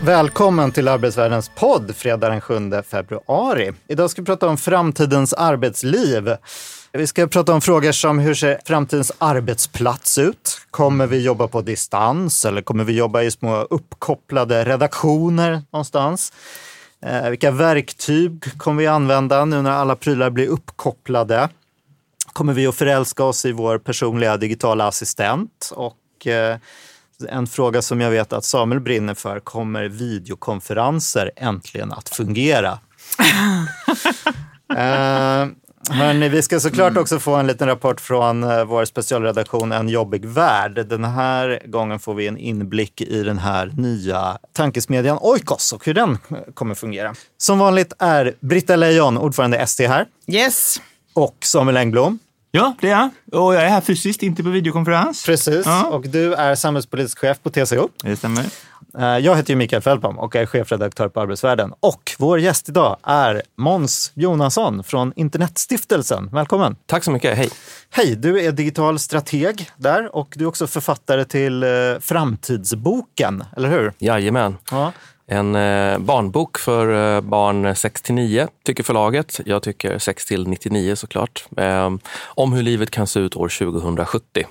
Välkommen till Arbetsvärldens podd fredag den 7 februari. Idag ska vi prata om framtidens arbetsliv. Vi ska prata om frågor som hur ser framtidens arbetsplats ut? Kommer vi jobba på distans eller kommer vi jobba i små uppkopplade redaktioner någonstans? Eh, vilka verktyg kommer vi använda nu när alla prylar blir uppkopplade? Kommer vi att förälska oss i vår personliga digitala assistent? Och eh, en fråga som jag vet att Samuel brinner för, kommer videokonferenser äntligen att fungera? eh, Hörrni, vi ska såklart också få en liten rapport från eh, vår specialredaktion En jobbig värld. Den här gången får vi en inblick i den här nya tankesmedjan Oikos och hur den kommer fungera. Som vanligt är Britta Lejon, ordförande ST här. Yes. Och Samuel Engblom. Ja, det är jag. Och jag är här fysiskt, inte på videokonferens. Precis. Ja. Och du är samhällspolitisk chef på TCO. Det stämmer. Eh, Jag heter ju Mikael Fällbaum och är chefredaktör på Arbetsvärlden. Och vår gäst idag är Måns Jonasson från Internetstiftelsen. Välkommen! Tack så mycket, hej. Hej, du är digital strateg där och du är också författare till eh, Framtidsboken, eller hur? Jajamän. Ja. En eh, barnbok för eh, barn 6 till 9, tycker förlaget. Jag tycker 6 till 99 såklart. Ehm, om hur livet kan se ut år 2070.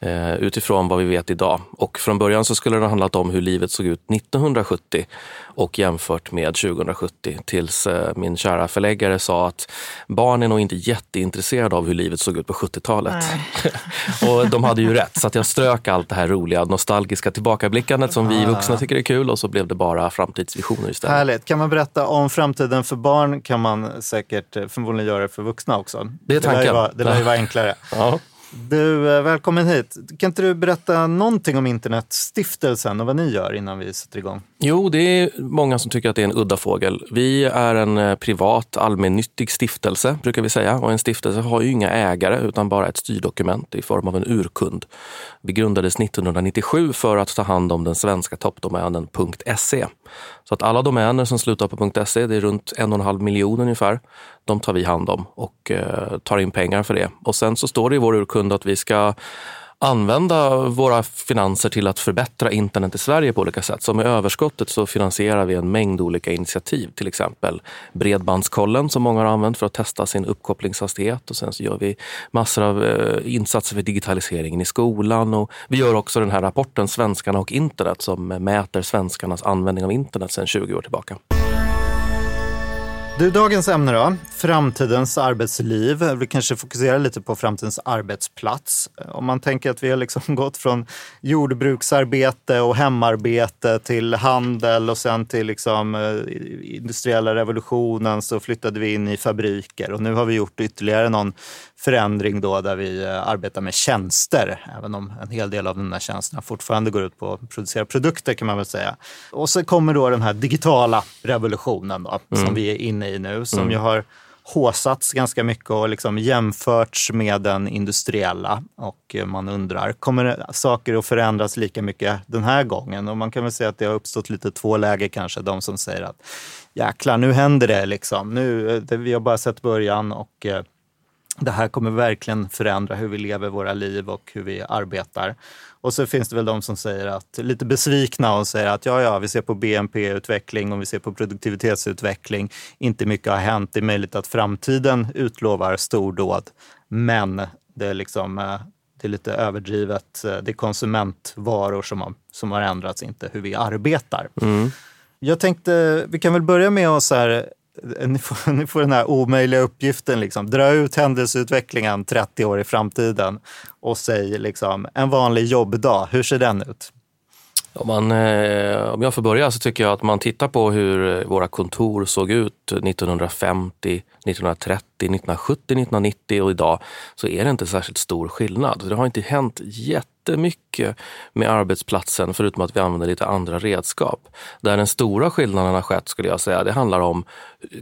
Eh, utifrån vad vi vet idag. Och från början så skulle det ha handlat om hur livet såg ut 1970 och jämfört med 2070 tills eh, min kära förläggare sa att barn är nog inte jätteintresserade av hur livet såg ut på 70-talet. och de hade ju rätt, så att jag strök allt det här roliga nostalgiska tillbakablickandet som vi vuxna tycker är kul och så blev det bara framtidsvisioner istället. Härligt. Kan man berätta om framtiden för barn kan man säkert eh, förmodligen göra det för vuxna också. Det är lär ju tanken. vara, det lär ju vara enklare. Ja. Du, eh, välkommen hit. Kan inte du berätta någonting om Internetstiftelsen och vad ni gör innan vi sätter igång? Jo, det är många som tycker att det är en udda fågel. Vi är en eh, privat allmännyttig stiftelse, brukar vi säga. Och en stiftelse har ju inga ägare utan bara ett styrdokument i form av en urkund. Vi grundades 1997 för att ta hand om den svenska toppdomänen .se. Så att alla domäner som slutar på .se, det är runt en och en halv miljon ungefär, de tar vi hand om och eh, tar in pengar för det. Och sen så står det i vår urkund att vi ska använda våra finanser till att förbättra internet i Sverige på olika sätt. Så med överskottet så finansierar vi en mängd olika initiativ. Till exempel Bredbandskollen som många har använt för att testa sin uppkopplingshastighet. Och sen så gör vi massor av eh, insatser för digitaliseringen i skolan. Och vi gör också den här rapporten Svenskarna och internet som mäter svenskarnas användning av internet sedan 20 år tillbaka. Du, dagens ämne då, framtidens arbetsliv. Vi kanske fokuserar lite på framtidens arbetsplats. Om man tänker att vi har liksom gått från jordbruksarbete och hemarbete till handel och sen till liksom eh, industriella revolutionen så flyttade vi in i fabriker och nu har vi gjort ytterligare någon förändring då där vi eh, arbetar med tjänster, även om en hel del av de där tjänsterna fortfarande går ut på att producera produkter kan man väl säga. Och så kommer då den här digitala revolutionen då, som vi är inne i nu, som ju har håsats ganska mycket och liksom jämförts med den industriella. Och eh, man undrar, kommer saker att förändras lika mycket den här gången? Och man kan väl säga att det har uppstått lite två läger kanske. De som säger att jäklar, nu händer det liksom. Nu, eh, det, vi har bara sett början och eh, det här kommer verkligen förändra hur vi lever våra liv och hur vi arbetar. Och så finns det väl de som säger att, lite besvikna och säger att ja, ja, vi ser på BNP-utveckling och vi ser på produktivitetsutveckling. Inte mycket har hänt. Det är möjligt att framtiden utlovar stordåd, men det är liksom eh, det är lite överdrivet. Eh, Det är konsumentvaror som har, som har ändrats, inte hur vi arbetar. Jag tänkte, vi kan väl börja med att så här, ni får, ni får den här omöjliga uppgiften, liksom, dra ut händelseutvecklingen 30 år i framtiden och säg liksom, en vanlig jobbdag, hur ser den ut? Om, man, eh, om jag får börja så tycker jag att man tittar på hur våra kontor såg ut 1950, 1930, 1970, 1990 och idag så är det inte särskilt stor skillnad. Det har inte hänt jättemycket med arbetsplatsen förutom att vi använder lite andra redskap. Där den stora skillnaden har skett skulle jag säga, det handlar om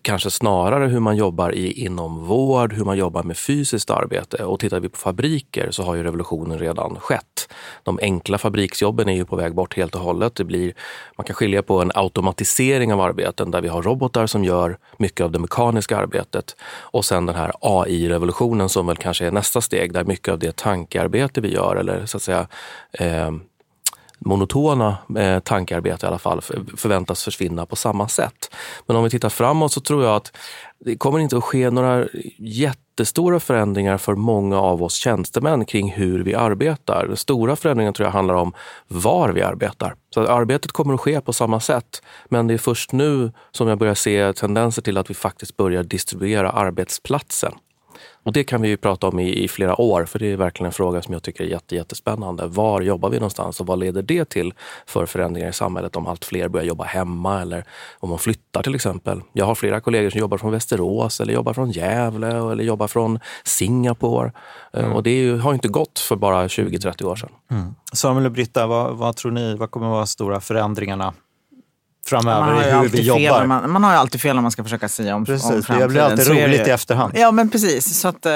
kanske snarare hur man jobbar i, inom vård, hur man jobbar med fysiskt arbete. Och tittar vi på fabriker så har ju revolutionen redan skett. De enkla fabriksjobben är ju på väg bort helt och hållet. Det blir, man kan skilja på en automatisering av arbeten där vi har robotar som gör mycket av det mekaniska arbetet och sen den här AI-revolutionen som väl kanske är nästa steg där mycket av det tankearbete vi gör eller så att säga eh, monotona eh, tankearbete i alla fall förväntas försvinna på samma sätt. Men om vi tittar framåt så tror jag att det kommer inte att ske några jättestora förändringar för många av oss tjänstemän kring hur vi arbetar. Den stora förändringen tror jag handlar om var vi arbetar. Så arbetet kommer att ske på samma sätt, men det är först nu som jag börjar se tendenser till att vi faktiskt börjar distribuera arbetsplatsen. Och det kan vi ju prata om i, i, flera år, för det är verkligen en fråga som jag tycker är jätte, jättespännande. Var jobbar vi någonstans och vad leder det till för förändringar i samhället om allt fler börjar jobba hemma eller om man flyttar till exempel. Jag har flera kollegor som jobbar från Västerås eller jobbar från Gävle eller jobbar från Singapore. Eh, mm. Och det ju, har inte gått för bara 20-30 år sedan. Mm. Samuel och Britta, vad, vad tror ni, vad kommer att vara stora förändringarna framöver i hur vi jobbar. Man, man, har ju alltid fel när man ska försöka säga om, precis, om framtiden. Det blir alltid roligt i efterhand. Ja, men precis. Så att, eh,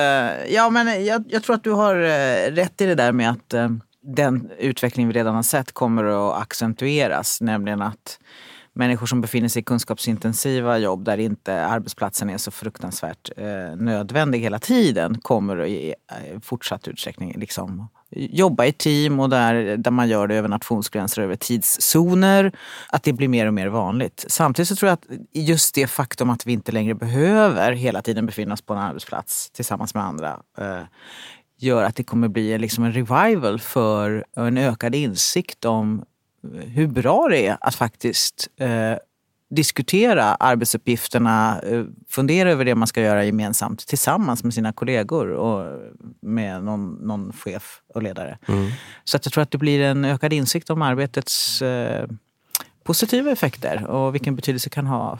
ja, men jag, jag, tror att du har eh, rätt i det där med att eh, den utveckling vi redan har sett kommer att accentueras. Nämligen att människor som befinner sig i kunskapsintensiva jobb där inte arbetsplatsen är så fruktansvärt eh, nödvändig hela tiden kommer i eh, fortsatt utsträckning liksom jobba i team och där, där man gör det över nationsgränser, över tidszoner. Att det blir mer och mer vanligt. Samtidigt så tror jag att just det faktum att vi inte längre behöver hela tiden befinna oss på en arbetsplats tillsammans med andra eh, gör att det kommer bli liksom en revival för en ökad insikt om hur bra det är att faktiskt eh, diskutera arbetsuppgifterna, eh, fundera över det man ska göra gemensamt tillsammans med sina kollegor och med någon, någon chef och ledare. Mm. Så att jag tror att det blir en ökad insikt om arbetets eh, positiva effekter och vilken betydelse det kan ha,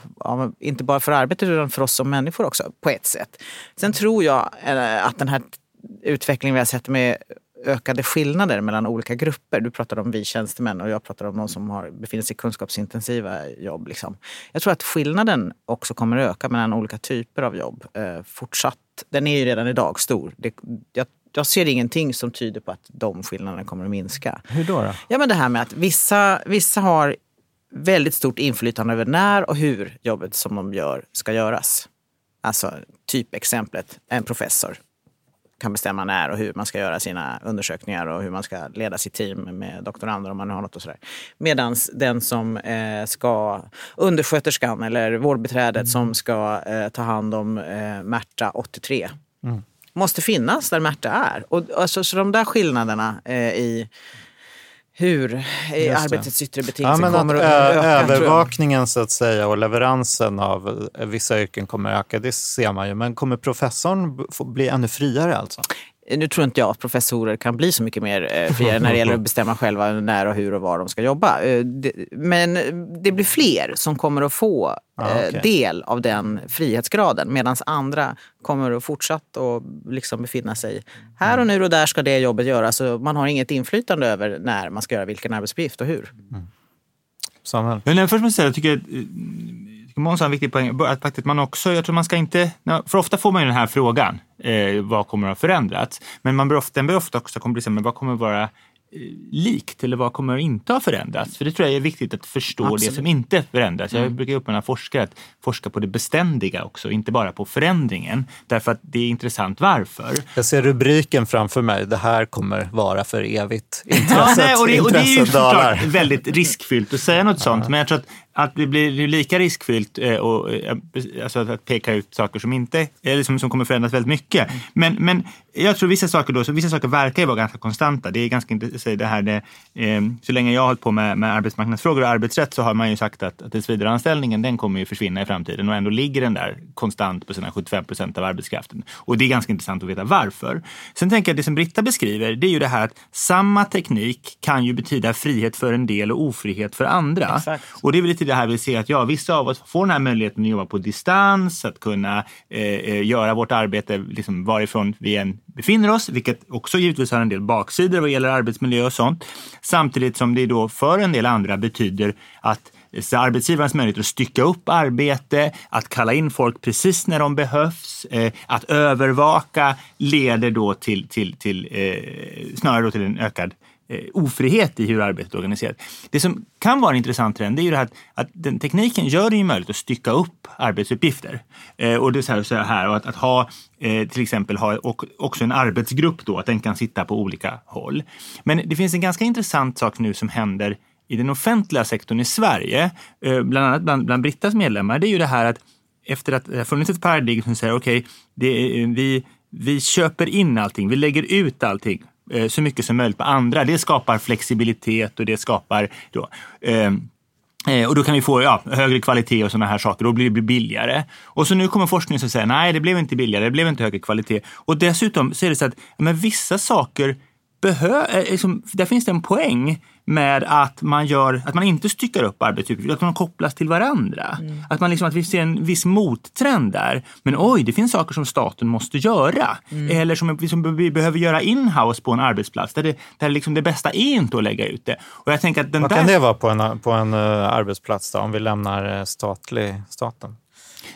inte bara för arbetet utan för oss som människor också på ett sätt. Sen tror jag eh, att den här utvecklingen vi har sett med ökade skillnader mellan olika grupper. Du pratade om vi tjänstemän och jag pratade om de som har, befinner sig i kunskapsintensiva jobb. Liksom. Jag tror att skillnaden också kommer att öka mellan olika typer av jobb eh, fortsatt. Den är ju redan idag stor. Det, jag, jag ser ingenting som tyder på att de skillnaderna kommer att minska. Hur då? då? Ja, men det här med att vissa, vissa har väldigt stort inflytande över när och hur jobbet som de gör ska göras. Alltså typexemplet, en professor kan bestämma när och hur man ska göra sina undersökningar och hur man ska leda sitt team med doktorander om man har något och sådär. Medan den som eh, ska, undersköterskan eller vårdbiträdet mm. som ska eh, ta hand om eh, Märta 83 mm. måste finnas där Märta är. Och, alltså, så de där skillnaderna eh, i hur arbetets yttre betingelser ja, kommer att, öka. Övervakningen så att säga och leveransen av vissa yrken kommer att öka, det ser man ju. Men kommer professorn bli ännu friare alltså? Nu tror inte jag att professorer kan bli så mycket mer eh, friare när det gäller att bestämma själva när och hur och var de ska jobba. Eh, men det blir fler som kommer att få ah, eh, okay. del av den frihetsgraden medan andra kommer att fortsätta att liksom befinna sig här och nu och där ska det jobbet göras. Så man har inget inflytande över när man ska göra vilken arbetsuppgift och hur. Mm. Samuel? Men först måste jag säga, jag tycker Måns har en viktig poäng. Att faktiskt man också, jag tror man ska inte, för ofta får man ju den här frågan, eh, vad kommer att ha förändrats? Men man bör ofta, den bör ofta också komplicera, men vad kommer att vara likt eller vad kommer inte ha förändrats? För det tror jag är viktigt att förstå Absolut. det som inte förändras. Jag mm. brukar uppmana forskare att forska på det beständiga också, inte bara på förändringen. Därför att det är intressant varför. Jag ser rubriken framför mig, det här kommer vara för evigt. Intresset, ja, nej, och, det, och det är ju såklart väldigt riskfyllt att säga något sånt, men jag tror att att det blir lika riskfyllt eh, och, eh, alltså att peka ut saker som inte, eller som, som kommer förändras väldigt mycket. Men, men jag tror vissa saker då, så vissa saker verkar ju vara ganska konstanta. Det är ganska intressant det här, det, eh, så länge jag har hållit på med, med arbetsmarknadsfrågor och arbetsrätt så har man ju sagt att, att tillsvidareanställningen den kommer ju försvinna i framtiden och ändå ligger den där konstant på sina 75 procent av arbetskraften. Och det är ganska intressant att veta varför. Sen tänker jag att det som Britta beskriver, det är ju det här att samma teknik kan ju betyda frihet för en del och ofrihet för andra. Exakt. Och det är väl till det här vi ser att ja, vissa av oss får den här möjligheten att jobba på distans, att kunna eh, eh, göra vårt arbete liksom varifrån vi än befinner oss, vilket också givetvis har en del baksidor vad gäller arbetsmiljö och sånt. Samtidigt som det då för en del andra betyder att eh, så arbetsgivarens möjlighet att stycka upp arbete, att kalla in folk precis när de behövs, eh, att övervaka leder då till, till, till eh, snarare då till en ökad eh, Eh, ofrihet i hur arbetet är organiserat. Det som kan vara en intressant trend är ju det här att, att den tekniken gör det ju möjligt att stycka upp arbetsuppgifter. Eh, och det är så här, och att, att ha eh, till exempel ha och, också en arbetsgrupp då, att den kan sitta på olika håll. Men det finns en ganska intressant sak nu som händer i den offentliga sektorn i Sverige, eh, bland annat bland, bland Brittas medlemmar, det är ju det här att efter att det har funnits ett paradigm som säger okej, okay, vi, vi köper in allting, vi lägger ut allting Eh, så mycket som möjligt på andra. Det skapar flexibilitet och det skapar då, ehm, eh, och då kan vi få ja, högre kvalitet och sådana här saker. Då blir det billigare. Och så nu kommer forskningen som säger nej, det blev inte billigare, det blev inte högre kvalitet. Och dessutom så är det så att men vissa saker behö, liksom, där finns det en poäng med att man, gör, att man inte styckar upp arbetsuppgifter, att de kopplas till varandra. Mm. Att, man liksom, att vi ser en viss mottrend där. Men oj, det finns saker som staten måste göra. Mm. Eller som, som vi behöver göra inhouse på en arbetsplats. Där det, där liksom det bästa är inte att lägga ut det. Och jag tänker att den Vad där... kan det vara på en, på en uh, arbetsplats då, om vi lämnar uh, statlig, staten?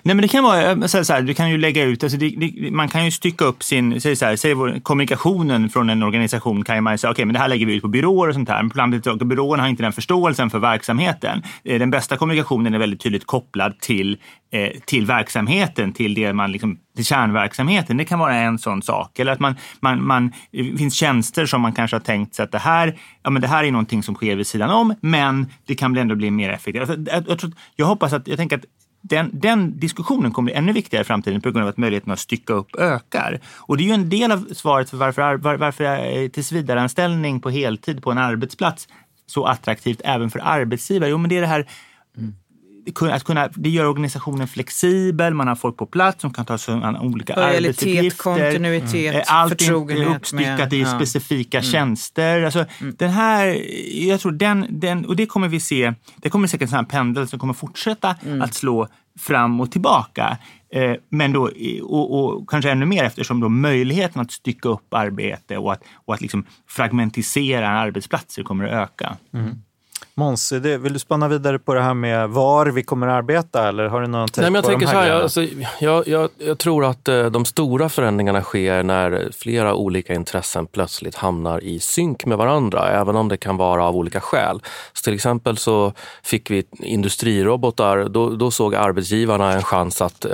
Nej men det kan vara eh, så här, du kan ju lägga ut, alltså det, det, man kan ju stycka upp sin, säg så här, säg kommunikationen från en organisation kan man säga, okej okay, men det här lägger vi ut på byråer och sånt här. Men byråerna har inte den förståelsen för verksamheten. Eh, den bästa kommunikationen är väldigt tydligt kopplad till, eh, till verksamheten, till det man liksom, till kärnverksamheten. Det kan vara en sån sak. Eller att man, man, man, det finns tjänster som man kanske har tänkt sig att det här, ja, men det här är någonting som sker vid sidan om, men det kan ändå bli mer effektivt. Alltså, jag, jag, jag, jag hoppas att, jag tänker att den, den, diskussionen kommer bli ännu viktigare i framtiden på grund av att möjligheten att stycka upp ökar. Och det är ju en del av svaret för varför, var, varför eh, tillsvidareanställning på heltid på en arbetsplats så attraktivt även för arbetsgivare. Jo, men det är det här att kunna, det gör organisationen flexibel, man har folk på plats som kan ta sig an olika Lojalitet, arbetsuppgifter. kontinuitet, mm. Allting förtrogenhet. är uppstyckat med, i ja. specifika mm. tjänster. Alltså, mm. Den här, jag tror den, den, och det kommer vi se, det kommer säkert en pendel som kommer fortsätta mm. att slå fram och tillbaka. Eh, men då, och, och, kanske ännu mer eftersom då möjligheten att stycka upp arbete och att, och att liksom fragmentisera arbetsplatser kommer att öka. Mm. Måns, vill du spanna vidare på det här med var vi kommer att arbeta eller har du någon Nej, men jag tänker så här, jag, alltså, jag, jag, jag, tror att eh, de stora förändringarna sker när flera olika intressen plötsligt hamnar i synk med varandra, även om det kan vara av olika skäl. Så till exempel så fick vi industrirobotar, då, då såg arbetsgivarna en chans att eh,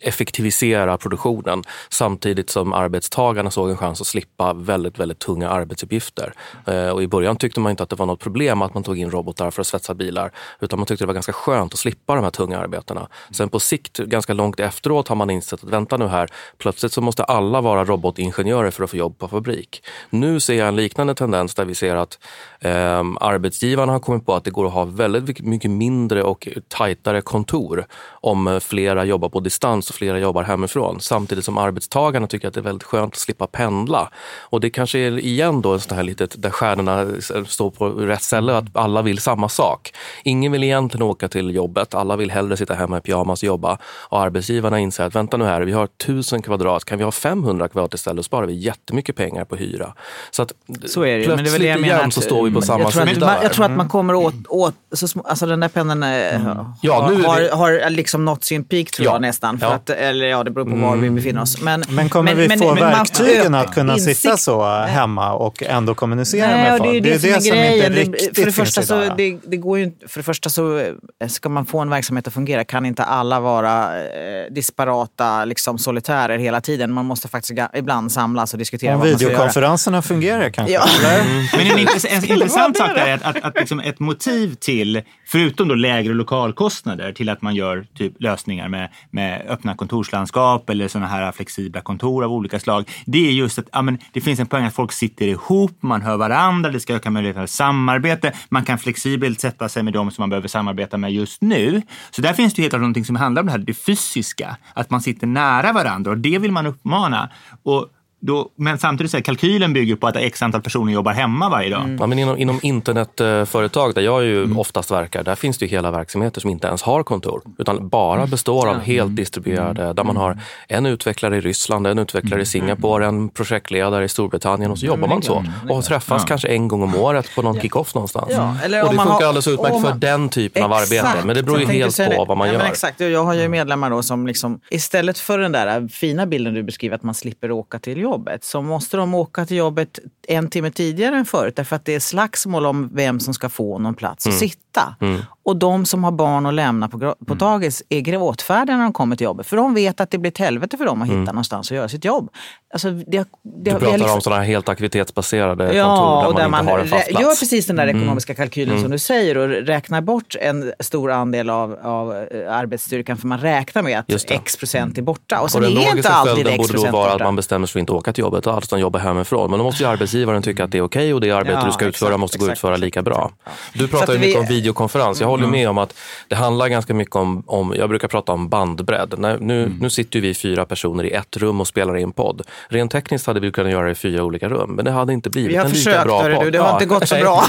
effektivisera produktionen samtidigt som arbetstagarna såg en chans att slippa väldigt, väldigt tunga arbetsuppgifter. Eh, och I början tyckte man inte att det var något problem att man tog in robotar robotar för att svetsa bilar. Utan man tyckte det var ganska skönt att slippa de här tunga arbetena. Sen på sikt, ganska långt efteråt, har man insett att vänta nu här, plötsligt så måste alla vara robotingenjörer för att få jobb på fabrik. Nu ser jag en liknande tendens där vi ser att eh, arbetsgivarna har kommit på att det går att ha väldigt mycket mindre och tajtare kontor om flera jobbar på distans och flera jobbar hemifrån. Samtidigt som arbetstagarna tycker att det är väldigt skönt att slippa pendla. Och det kanske är igen då en sån här litet, där stjärnorna står på rätt ställe, att alla vill samma sak. Ingen vill egentligen åka till jobbet, alla vill hellre sitta hemma i pyjamas och jobba. Och arbetsgivarna inser att vänta nu här, vi har 1000 kvadrat, kan vi ha 500 kvadrat istället? Då sparar vi jättemycket pengar på hyra. Så att så är det ju. Men det är väl det jag igen menar så står vi på samma jag tror, sida. att, jag tror att man kommer åt, åt så små, alltså den där pendeln mm. ja, har, nu har, vi... har liksom nått sin peak tror ja. jag nästan. För ja. Att, eller ja, det beror på var mm. vi befinner oss. Men, men kommer men, vi få men, verktygen man, att kunna insikt, sitta så hemma och ändå kommunicera nej, med folk? Det är det, det, är det som, grejen. inte riktigt för det första så, idag. det, det går ju, för det första så ska man få en verksamhet att fungera kan inte alla vara eh, disparata liksom, solitärer hela tiden. Man måste faktiskt ibland samlas och diskutera Om vad man ska göra. videokonferenserna fungerar kanske? Ja. Mm. Men en, en, en intressant sak är att, att, att liksom ett motiv till, förutom då lägre lokalkostnader, till att man gör typ lösningar med, med öppna kontorslandskap eller sådana här flexibla kontor av olika slag. Det är just att ja, men det finns en poäng att folk sitter ihop, man hör varandra, det ska öka möjligheten till samarbete, man kan flexibelt sätta sig med dem som man behöver samarbeta med just nu. Så där finns det helt klart någonting som handlar om det här, det fysiska, att man sitter nära varandra och det vill man uppmana. Och då, men samtidigt så här, kalkylen bygger på att x antal personer jobbar hemma varje dag. Ja, men inom, inom internetföretag där jag ju oftast verkar, där finns det ju hela verksamheter som inte ens har kontor. Utan bara består av helt distribuerade, där man har en utvecklare i Ryssland, en utvecklare i Singapore, en projektledare i Storbritannien och så jobbar man så. Och träffas kanske en gång om året på någon kick-off någonstans. Ja, eller och det man funkar har- alldeles utmärkt om för man- den typen av arbete. Men det beror ju helt på det. vad man ja, gör. Exakt, jag har ju medlemmar då som liksom, istället för den där fina bilden du beskriver att man slipper åka till jobbet så måste de åka till jobbet en timme tidigare än förut därför att det är slagsmål om vem som ska få någon plats Mm. att sitta. Och de som har barn att lämna på, på dagis är gråtfärdiga när de kommer till jobbet för de vet att det blir ett helvete för dem att hitta någonstans att göra sitt jobb. Alltså, det, det, Mm. Du pratar liksom- om sådana här helt aktivitetsbaserade kontor Ja, och där där man inte man har en fast plats. Mm. gör precis den där ekonomiska kalkylen som du säger och räknar bort en stor andel av, av eh, arbetsstyrkan för man räknar med att x procent är borta. Och Och den är inte alltid x borde då vara att borta. man bestämmer sig för att inte åka till jobbet och allt jobba hemifrån. Men då måste ju arbetsgivaren tycka att det är okej och det arbete Ja, du ska utföra exakt, måste gå att exakt, utföra exakt, lika bra. exakt. Ja. Du pratar att ju mycket vi- Mm. om videokonferens. Jag håller med om att det handlar ganska mycket om, om jag brukar prata om bandbredd. Nu, Mm. nu sitter vi fyra personer i ett rum och spelar in podd. Rent tekniskt hade vi kunnat göra det i fyra olika rum, men det hade inte blivit Vi har en lika försökt, bra podd. du, det har inte gått så bra.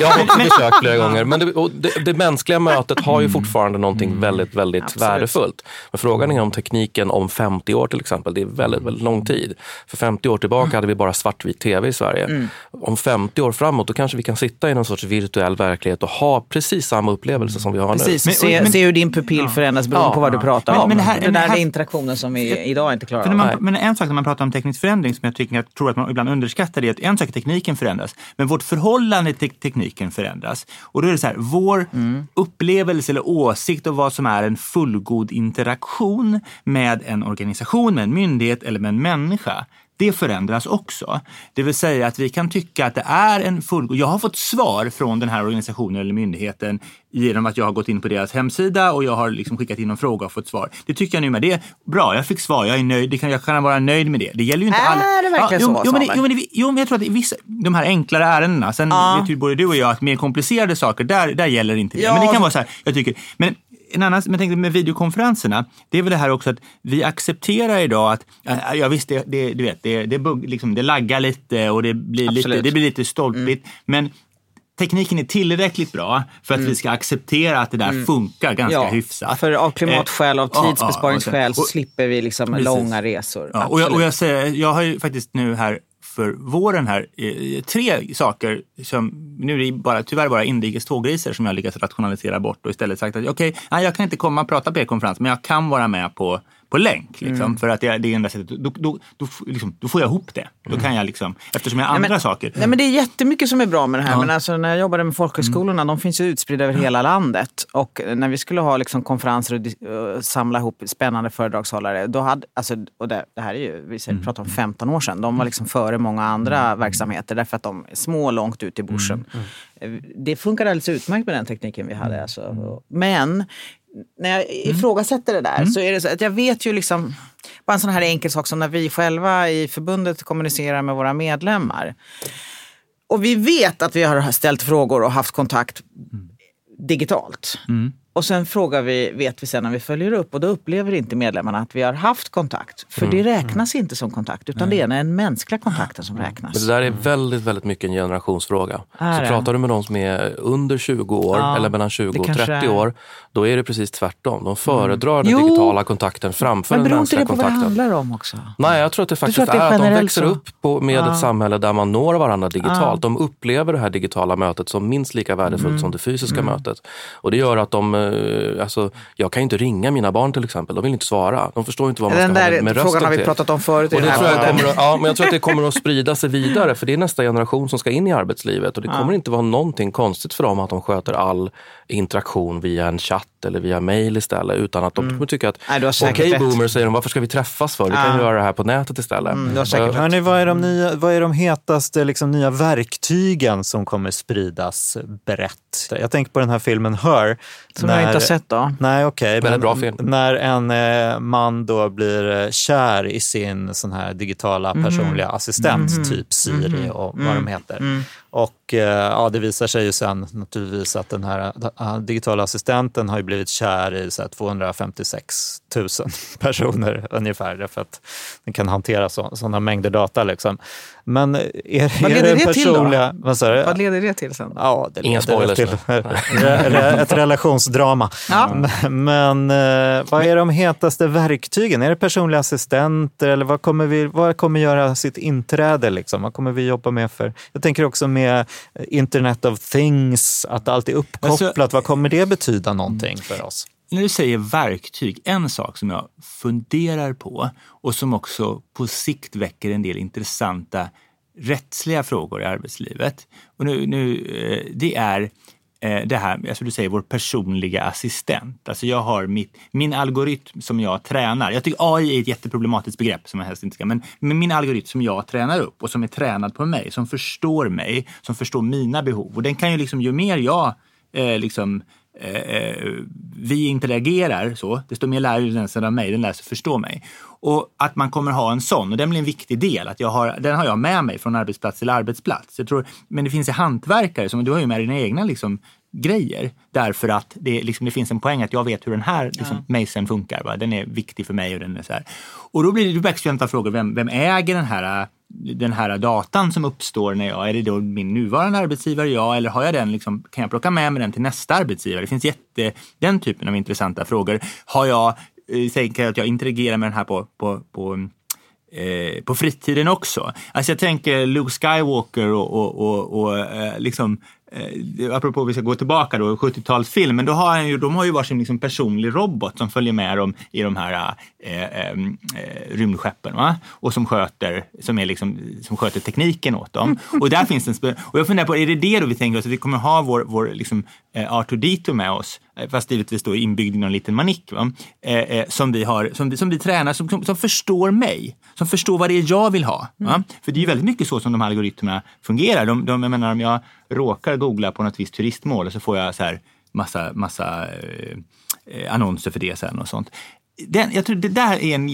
jag har också försökt flera gånger, men det, det, det mänskliga mötet har ju fortfarande någonting väldigt, väldigt Mm. Absolut. värdefullt. Men frågan är om tekniken om 50 år till exempel, det är väldigt, väldigt lång tid. För 50 år tillbaka hade vi bara svartvit tv i Sverige. Mm. Om 50 år framåt, då kanske vi kan sitta i någon sorts virtuell verklighet och ha precis samma upplevelse som vi har nu. Precis, Men- se, men- se hur din pupill förändras beroende Ja. på vad du pratar Men- om. men det här- det men där här- är interaktionen som vi idag inte klarar För av. man, men en sak när man pratar om teknisk förändring som jag, tycker, jag tror att man ibland underskattar det är att en sak är tekniken förändras, men vårt förhållande till tekniken förändras. Och då är det så här, vår upplevelse eller åsikt av vad som är en fullgod interaktion med en organisation, med en myndighet eller med en människa. Det förändras också. Det vill säga att vi kan tycka att det är en fullgod... Jag har fått svar från den här organisationen eller myndigheten genom att jag har gått in på deras hemsida och jag har liksom skickat in en fråga och fått svar. Det tycker jag nu med. Det är bra, jag fick svar, jag är nöjd. Det kan, jag kan vara nöjd med det. Det gäller ju inte Är alla... det verkligen jo, så, jo, men, det- jo, men, det- jo, men jag tror att vissa, de här enklare ärendena, sen Ja. vet ju både du och jag att mer komplicerade saker, där, där gäller inte det. Ja, Men det kan vara så här, jag tycker... Men, en annan, men tänkte med videokonferenserna, det är väl det här också att vi accepterar idag att, ja, ja visst, det, det, du vet, det, det, bugg, liksom, det laggar lite och det blir lite, Absolut. det blir lite stolpigt. Men tekniken är tillräckligt bra för att vi ska acceptera att det där funkar ganska hyfsat. För av klimatskäl, av Eh, ja, ja, tidsbesparingsskäl så slipper vi liksom Precis. långa resor. Ja, och, jag, och jag, säger, jag har ju faktiskt nu här för våren här eh, tre saker som, nu är det bara, tyvärr bara inrikes tågresor som jag lyckats rationalisera bort och istället sagt att okej, nej, jag kan inte komma och prata på er konferens men jag kan vara med på, på länk. Liksom, Mm. För att det är enda sättet. Då, då, då, liksom, då får jag ihop det. Då kan jag liksom, eftersom jag har andra men- saker. Nej, men det är jättemycket som är bra med det här. Men alltså, när jag jobbade med folkhögskolorna, Mm. de finns ju utspridda över hela landet. Och när vi skulle ha liksom konferenser och, och samla ihop spännande föredragshållare, då hade, alltså, och det, det här är ju, vi säger- Mm. pratar om 15 år sedan, de var liksom före många andra verksamheter därför att de är små långt ut i bushen. Mm. Eh, Det funkar alldeles utmärkt med den tekniken vi hade. Alltså. Men när jag ifrågasätter det där så är det så att jag vet ju liksom, bara en sån här enkel sak som när vi själva i förbundet kommunicerar med våra medlemmar. Och vi vet att vi har ställt frågor och haft kontakt digitalt. Och sen frågar vi, vet vi sen när vi följer upp och då upplever inte medlemmarna att vi har haft kontakt. För det räknas inte som kontakt utan det är den mänskliga kontakten som räknas. Men det där är väldigt, väldigt mycket en generationsfråga. Är så det? pratar du med de som är under 20 år Ja, eller mellan 20 det och kanske 30 är. år, då är det precis tvärtom. De föredrar den Jo. digitala kontakten framför Men den beror inte mänskliga det på vad det kontakten. handlar om också? Nej, jag tror att det faktiskt att det är är att de växer så? upp på, med Ja. ett samhälle där man når varandra digitalt. De upplever det här digitala mötet som minst lika värdefullt Mm. som det fysiska mötet. Och det gör att de, eh, alltså, jag kan inte ringa mina barn till exempel. De vill inte svara. De förstår inte vad man Den ska ha där med, med frågan rösten har vi till. pratat om förut i Och det den här tror jag kommer ja, men jag tror att det kommer att sprida sig vidare för det är nästa generation som ska in i arbetslivet och det kommer inte vara någonting konstigt för dem att de sköter all interaktion via en chatt eller via mail istället utan att de kommer tycka att okej rätt. boomer säger de, varför ska vi träffas för? Vi kan Ja. göra det här på nätet istället. Och- Hörrni, vad är de, nya, vad är de hetaste liksom, nya verktygen som kommer spridas brett? Jag tänker på den här filmen Her. Som jag inte har sett då. Nej, okej. Väldigt men bra film. När en eh, man då blir eh, kär i sin sån här digitala Mhm. personliga assistent, typ Siri och vad de heter. Och eh, ja, det visar sig ju sen naturligtvis att den här digitala assistenten har ju blivit kär i så här, 256 000 personer ungefär, därför att den kan hantera sådana mängder data. Liksom. Men är, Vad är leder det personliga, till då? Vad? Vad leder det till sen? Ja, det Inga leder spoilers till ett relationsdrama. Ja. Men eh, vad är de hetaste verktygen? Är det personliga assistenter eller vad kommer, vi, vad kommer göra sitt inträde? Liksom? Vad kommer vi jobba med för? Jag tänker också med Internet of Things, att allt är uppkopplat. Alltså- vad kommer det betyda någonting för oss? När du säger verktyg, en sak som jag funderar på och som också på sikt väcker en del intressanta rättsliga frågor i arbetslivet. Och nu, nu, eh, det är eh, Eh, det här, alltså du säger vår personliga assistent. Alltså jag har mitt, min algoritm som jag tränar. Jag tycker AI är ett jätteproblematiskt begrepp som jag helst inte ska, men, men min algoritm som jag tränar upp och som är tränad på mig, som förstår mig, som förstår mina behov. Och den kan ju liksom, ju mer jag eh, liksom eh, eh vi interagerar så, desto mer lär den sig av mig, den lär sig förstå mig. Och att man kommer ha en sån, och den blir en viktig del, att jag har, den har jag med mig från arbetsplats till arbetsplats. Jag tror, men det finns ju hantverkare, som du har ju med dina egna liksom, grejer, därför att det, liksom, det finns en poäng att jag vet hur den här liksom, ja. funkar. Va? Den är viktig för mig och den är så här. Och då blir det extremt frågor, vem, vem äger den här den här datan som uppstår när jag, är det då min nuvarande arbetsgivare, ja, eller har jag den, liksom, kan jag plocka med mig den till nästa arbetsgivare? Det finns jätte, den typen av intressanta frågor. Har jag, tänker att jag interagerar med den här på, på, på Eh, på fritiden också. Alltså jag tänker Luke Skywalker och, och, och, och eh, liksom eh, apropå vi ska gå tillbaka då, 70-talsfilm, men då har han ju, de har ju varsin liksom personlig robot som följer med dem i de här eh, eh, eh rymdskeppen va? och som sköter, som, är liksom, som sköter tekniken åt dem. Och där finns en, och jag funderar på, är det det då vi tänker oss, att vi kommer ha vår, vår liksom, eh, R2D2 med oss, fast givetvis då inbyggd i någon liten manick? Eh, eh, som, vi har, som, som vi tränar, som, som, som förstår mig, som förstår vad det är jag vill ha. Va? För det är ju väldigt mycket så som de här algoritmerna fungerar. De, de, jag menar, om jag råkar googla på något visst turistmål så får jag så här massa, massa eh, annonser för det sen och sånt. Den, jag tror det där är en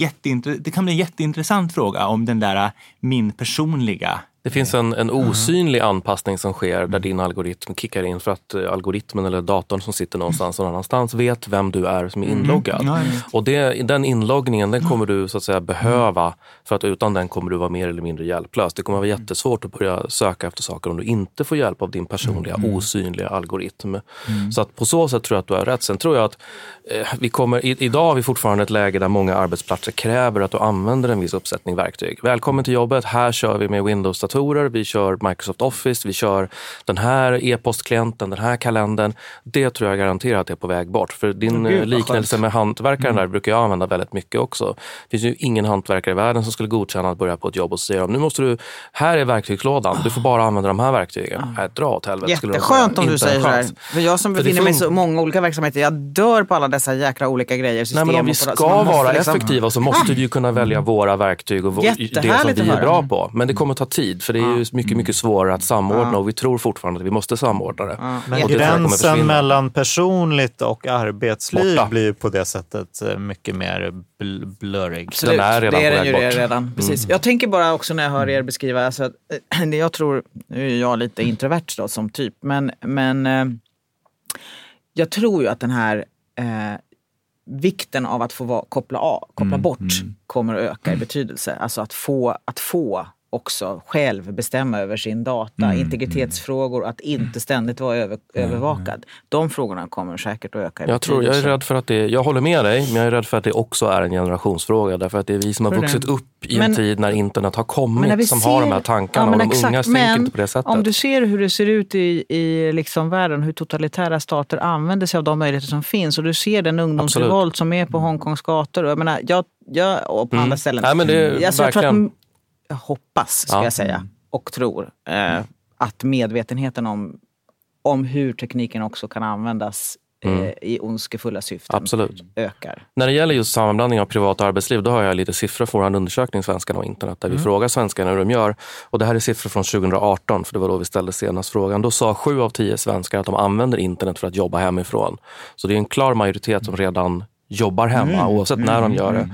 det kan bli en jätteintressant fråga om den där min personliga det finns en, en osynlig anpassning som sker där din algoritm kickar in för att eh, algoritmen eller datorn som sitter någonstans någon annanstans vet vem du är som är inloggad. Mm. Och det, den inloggningen den kommer du så att säga behöva för att utan den kommer du vara mer eller mindre hjälplös. Det kommer vara jättesvårt att börja söka efter saker om du inte får hjälp av din personliga mm. osynliga algoritm. Mm. Så att på så sätt tror jag att du har rätt. Sen tror jag att eh, vi kommer, i, idag har vi fortfarande ett läge där många arbetsplatser kräver att du använder en viss uppsättning verktyg. Välkommen till jobbet, här kör vi med Windows datorer, vi kör Microsoft Office, vi kör den här e-postklienten, den här kalendern. Det tror jag garanterat är på väg bort. För din Gud, liknelse med hantverkaren mm. där brukar jag använda väldigt mycket också. Det finns ju ingen hantverkare i världen som skulle godkänna att börja på ett jobb och säga nu måste du, här är verktygslådan, du får bara använda de här verktygen. Äh, dra åt helvete. Jätteskönt om du säger sådär. För jag som befinner mig i så många olika verksamheter, jag dör på alla dessa jäkla olika grejer. Nej, men om vi ska vara liksom... effektiva så måste vi ju kunna välja våra verktyg och det som vi är bra på. Men det kommer ta tid för det är ju mycket, mycket svårare att samordna och vi tror fortfarande att vi måste samordna det. Men gränsen mellan personligt och arbetsliv Borta. blir på det sättet eh, mycket mer bl blurrig. Absolut. Den är redan det är den ju bort. redan. Precis. Mm. Jag tänker bara också när jag hör er beskriva, alltså, att, jag tror, nu är jag lite introvert då, som typ, men, men eh, jag tror ju att den här eh, vikten av att få vara, koppla, av, koppla mm, bort mm. kommer att öka i betydelse. Alltså att få, att få också själv bestämma över sin data, mm, integritetsfrågor, att inte ständigt vara över, mm, övervakad. De frågorna kommer säkert att öka. Jag, tror, jag är rädd för att det, jag håller med dig, men jag är rädd för att det också är en generationsfråga. Därför att det är vi som har vuxit upp i men, en tid när internet har kommit som ser, har de här tankarna ja, och de exakt, unga tänker inte på det sättet. Om du ser hur det ser ut i, i liksom världen, hur totalitära stater använder sig av de möjligheter som finns och du ser den ungdomsrevolt som är på Hongkongs gator. Jag menar, jag, jag, och på mm. andra ställen. Nej, men det, tror att hoppas, ska ja. jag säga, och tror eh, att medvetenheten om, om hur tekniken också kan användas mm. eh, i ondskefulla syften Absolut. ökar. När det gäller just sammanblandning av privat och arbetsliv, då har jag lite siffror från en undersökning, Svenskarna och internet, där mm. vi frågar svenskarna hur de gör. Och det här är siffror från 2018, för det var då vi ställde senast frågan. Då sa sju av tio svenskar att de använder internet för att jobba hemifrån. Så det är en klar majoritet som redan jobbar hemma Mm. oavsett när de gör det.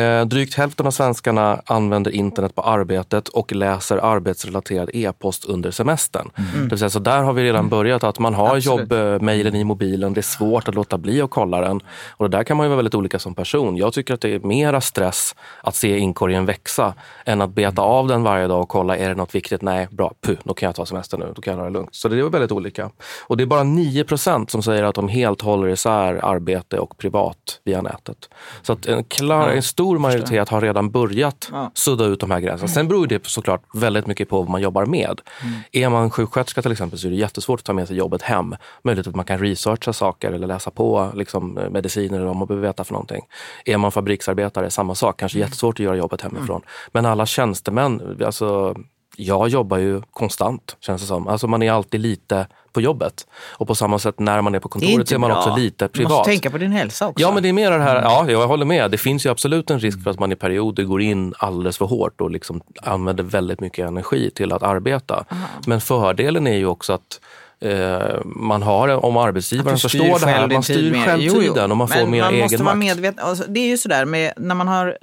Eh, drygt hälften av svenskarna använder internet på arbetet och läser arbetsrelaterad e-post under semestern. Det vill säga, så där har vi redan börjat att man har jobbmejlen i mobilen. Det är svårt att låta bli att kolla den. Och det där kan man ju vara väldigt olika som person. Jag tycker att det är mera stress att se inkorgen växa än att beta av den varje dag och kolla, är det något viktigt? Nej, bra, puh, då kan jag ta semester nu. Då kan jag ha det lugnt. Så det är väldigt olika. Och det är bara 9% som säger att de helt håller isär arbete och privat via nätet. Så att en, klar, en stor majoritet har redan börjat Ja. sudda ut de här gränserna. Sen beror det såklart väldigt mycket på vad man jobbar med. Är man sjuksköterska till exempel så är det jättesvårt att ta med sig jobbet hem. Möjligt att man kan researcha saker eller läsa på liksom, eh, mediciner eller vad man behöver veta för någonting. Är man fabriksarbetare, samma sak. Kanske jättesvårt att göra jobbet hemifrån. Men alla tjänstemän, alltså jag jobbar ju konstant känns det som. Alltså man är alltid lite på jobbet. Och på samma sätt när man är på kontoret så är man bra. också lite Du privat. måste tänka på din hälsa också. Ja, men det är mer det här, ja, jag håller med. Det finns ju absolut en risk för att man i perioder går in alldeles för hårt och liksom använder väldigt mycket energi till att arbeta. Men fördelen är ju också att man har, om arbetsgivaren förstår det här, man styr själv Jo, jo. tiden och man får Men mer man egen måste vara makt. medveten. Alltså, det är ju sådär med när man har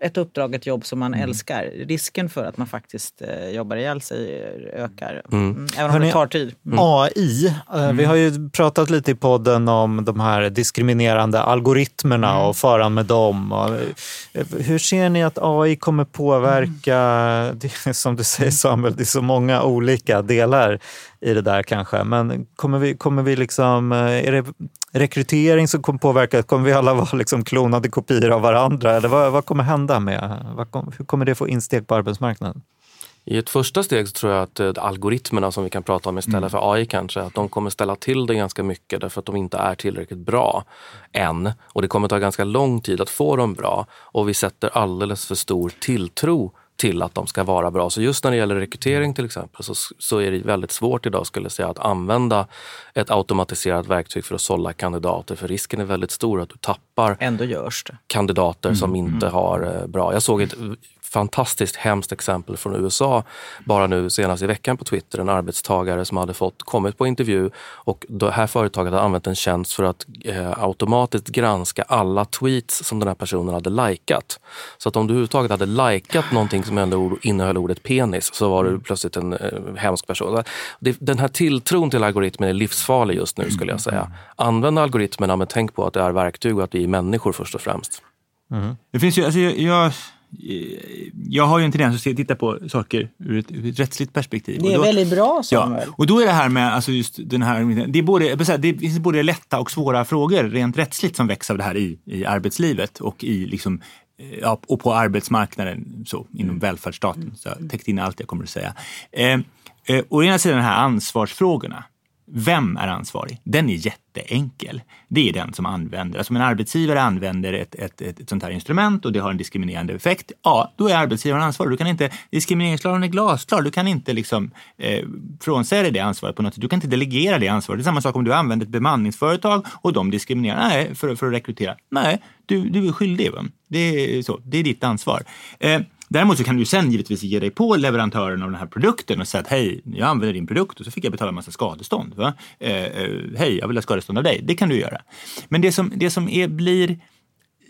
ett uppdrag, ett jobb som man Mm. älskar. Risken för att man faktiskt eh, jobbar ihjäl sig ökar. Mm. Mm. Även om Hörrni, det tar tid. Mm. AI. Eh, Vi har ju pratat lite i podden om de här diskriminerande algoritmerna och faran med dem. Eh, Hur ser ni att AI kommer påverka, som du säger Samuel, det är så många olika delar i det där kanske. Men kommer vi, kommer vi liksom, eh, är det rekrytering som kommer påverka? Kommer vi alla vara liksom klonade kopior av varandra? Eller vad, vad kommer hända med, vad hur kommer det få insteg på arbetsmarknaden? I ett första steg så tror jag att eh, algoritmerna som vi kan prata om istället för AI kanske, att de kommer ställa till det ganska mycket därför att de inte är tillräckligt bra än. Och det kommer ta ganska lång tid att få dem bra. Och vi sätter alldeles för stor tilltro till att de ska vara bra. Så just när det gäller rekrytering till exempel så, så är det väldigt svårt idag skulle jag säga att använda ett automatiserat verktyg för att sålla kandidater. För risken är väldigt stor att du tappar Ändå görs det. kandidater som inte har eh, bra. Jag såg ett fantastiskt hemskt exempel från USA bara nu senast i veckan på Twitter. En arbetstagare som hade fått kommit på intervju och det här företaget hade använt en tjänst för att eh, automatiskt granska alla tweets som den här personen hade likat. Så att om du överhuvudtaget hade likat någonting som innehöll ordet penis så var du plötsligt en eh, hemsk person. Det, den här tilltron till algoritmen är livsfarlig just nu skulle jag säga. Använd algoritmerna men tänk på att det är verktyg och att vi är människor först och främst. Det finns ju, alltså jag, jag, jag har ju en tendens att titta på saker ur ett, ur ett rättsligt perspektiv. Det är Och då- väldigt bra Ja, Samuel. och då är det här med alltså just den här, det, är både, det finns både lätta och svåra frågor rent rättsligt som väcks av det här i, i arbetslivet och, i liksom, eh, ja, och på arbetsmarknaden så, inom välfärdsstaten. Så jag har täckt in allt jag kommer att säga. Eh, eh, å ena sidan de här ansvarsfrågorna. Vem är ansvarig? Den är jätteenkel. Det är den som använder, alltså om en arbetsgivare använder ett, ett, ett, ett sånt här instrument och det har en diskriminerande effekt, ja, då är arbetsgivaren ansvarig. Du kan inte, diskrimineringslagen är glasklar, du kan inte liksom, eh, frånsäga dig det ansvaret på något sätt. Du kan inte delegera det ansvaret. Det är samma sak om du använder ett bemanningsföretag och de diskriminerar nej, för, för att rekrytera. Nej, du, du är skyldig. Va? Det, är så, det är ditt ansvar. Eh, Däremot så kan du sen givetvis ge dig på leverantören av den här produkten och säga att hej, jag använder din produkt och så fick jag betala en massa skadestånd. Va? Eh, eh, hej, jag vill ha skadestånd av dig. Det kan du göra. Men det som, det som är, blir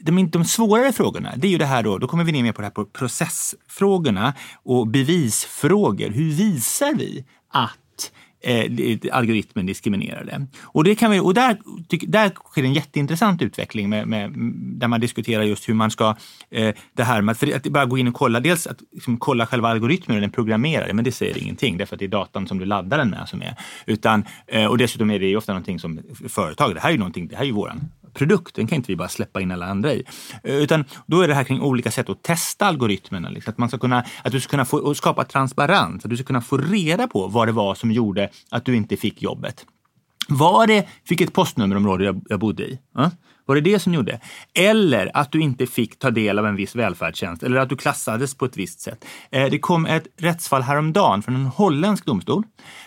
de, de svårare frågorna, det är ju det här då, då kommer vi ner mer på det här på processfrågorna och bevisfrågor. Hur visar vi att eh, algoritmen diskriminerade. Och, det kan vi, och där, där sker en jätteintressant utveckling med, med, där man diskuterar just hur man ska, eh, det här med att bara gå in och kolla, dels att liksom, kolla själva algoritmen och den programmerade, men det säger ingenting därför att det är datan som du laddar den med som är. Utan, eh, och dessutom är det ju ofta någonting som företag, det här är ju någonting, det här är ju våran produkt, den kan inte vi bara släppa in alla andra i. Eh, utan då är det här kring olika sätt att testa algoritmerna. Liksom. Att, man ska kunna, att du ska kunna få, och skapa transparens, att du ska kunna få reda på vad det var som gjorde att du inte fick jobbet. Var det vilket postnummerområde jag, jag bodde i? Ja? Var det det som gjorde? Eller att du inte fick ta del av en viss välfärdstjänst eller att du klassades på ett visst sätt. Eh, det kom ett rättsfall häromdagen från en holländsk domstol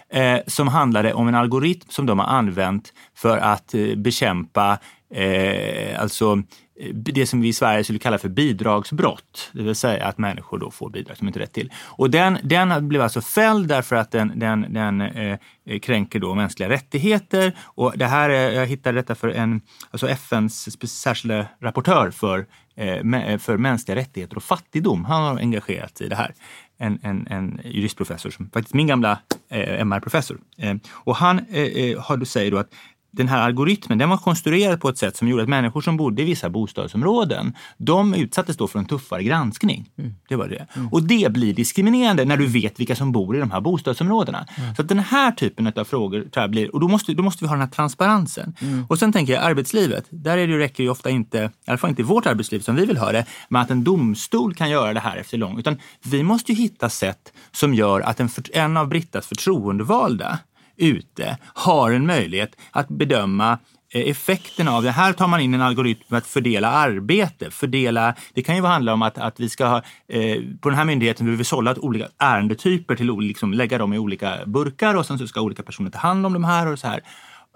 eh, som handlade om en algoritm som de har använt för att bekämpa eh, alltså eh, det som vi i Sverige skulle kalla för bidragsbrott. Det vill säga att människor då får bidrag som inte rätt till. Och den, den blev alltså fälld därför att den, den, den eh, kränker då mänskliga rättigheter. Och det här, jag hittade detta för en, alltså FNs särskilda rapportör för, eh, eh, för mänskliga rättigheter och fattigdom. Han har engagerat sig i det här. En, en, en juristprofessor, som faktiskt min gamla eh, MR-professor. Eh, och han eh, eh har, säger då att den här algoritmen den var konstruerad på ett sätt som gjorde att människor som bodde i vissa bostadsområden, de utsattes då för en tuffare granskning. Mm. Det var det. Mm. Och det blir diskriminerande när du vet vilka som bor i de här bostadsområdena. Mm. Så den här typen av frågor tror jag blir, och då måste, då måste vi ha den här transparensen. Mm. Och sen tänker jag arbetslivet, där är det, räcker ju ofta inte, i alla fall inte i vårt arbetsliv som vi vill ha det, med att en domstol kan göra det här efter lång, utan vi måste ju hitta sätt som gör att en, en av Brittas förtroendevalda ute har en möjlighet att bedöma eh, effekten av det. Här tar man in en algoritm för att fördela arbete. Fördela, det kan ju handla om att, att vi ska ha, eh, på den här myndigheten vill vi sålla olika ärendetyper till liksom lägga dem i olika burkar och sen så ska olika personer ta hand om de här och så här.